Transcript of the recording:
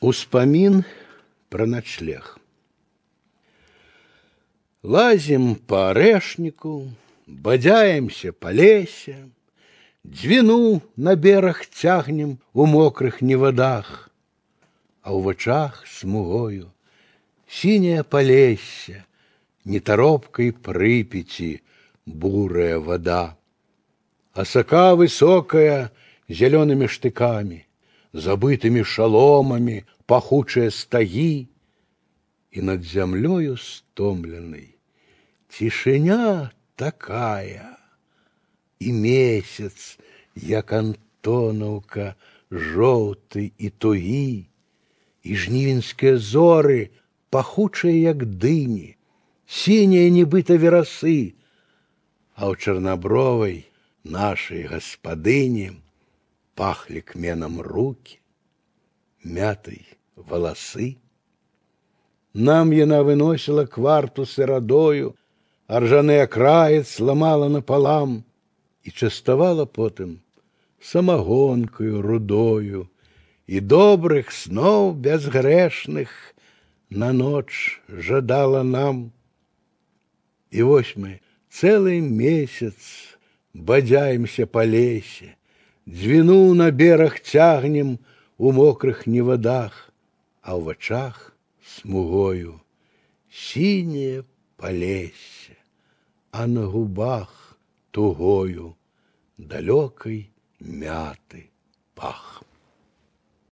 Успамін пра начлег. Лазим по орешнику, бадяемся по лесе, Двину на берег тягнем у мокрых неводах, А у вачах смугою синее полесье, Неторопкой Припяти бурая вода. Осока высокая зелеными штыками, Забытыми шаломами пахучие стаги, И над землею стомленной тишиня такая, И месяц, як Антоновка, жоўты і тугі, І жнівеньскія зоры, пахучыя, як дыні, сінія нібыта верасы, а ў чарнабровай нашай гаспадыні пахли кменам руки, мятой волосы. Нам яна выносила кварту сырадою, а ржаны акраец ламала напалам і частавала потым самагонкаю рудою і добрых сноў бязгрэшных на ноч жадала нам. І вось мы целый месяц бадзяемся по лесе, Двину на берег тягнем у мокрых неводах, А в очах смугою синее полесье, А на губах тугою далекой мяты пах.